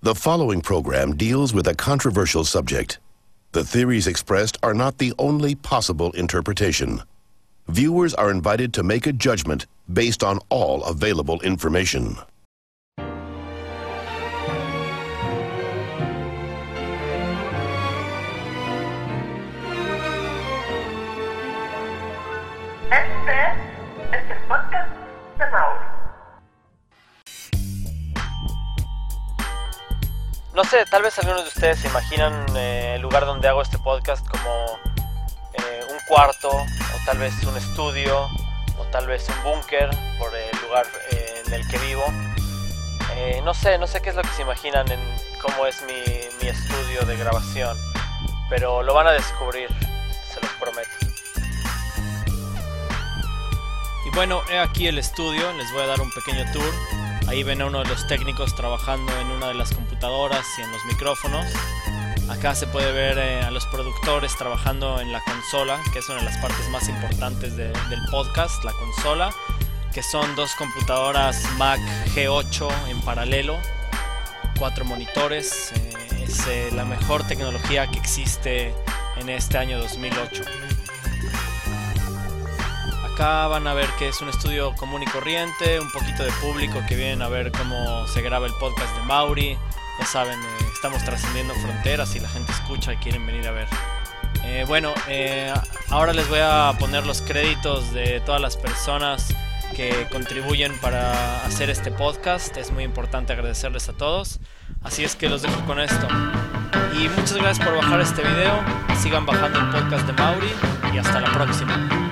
The following program deals with a controversial subject. The theories expressed are not the only possible interpretation. Viewers are invited to make a judgment based on all available information. Este No sé, tal vez algunos de ustedes se imaginan eh, el lugar donde hago este podcast como eh, un cuarto, o tal vez un estudio, o tal vez un búnker por el lugar eh, en el que vivo. No sé, no sé qué es lo que se imaginan en cómo es mi, mi estudio de grabación, pero lo van a descubrir, se los prometo. Y bueno, he aquí el estudio, les voy a dar un pequeño tour. Ahí ven a uno de los técnicos trabajando en una de las computadoras y en los micrófonos. Acá se puede ver eh, a los productores trabajando en la consola, que es una de las partes más importantes de- del podcast, la consola, que son dos computadoras Mac G8 en paralelo, cuatro monitores. eh, es eh, la mejor tecnología que existe en este año 2008. Acá van a ver que es un estudio común y corriente, un poquito de público que vienen a ver cómo se graba el podcast de Mauri. Ya saben, eh, estamos trascendiendo fronteras y la gente escucha y quieren venir a ver. Eh, bueno, eh, ahora les voy a poner los créditos de todas las personas que contribuyen para hacer este podcast. Es muy importante agradecerles a todos. Así es que los dejo con esto. Y muchas gracias por bajar este video. Sigan bajando el podcast de Mauri y hasta la próxima.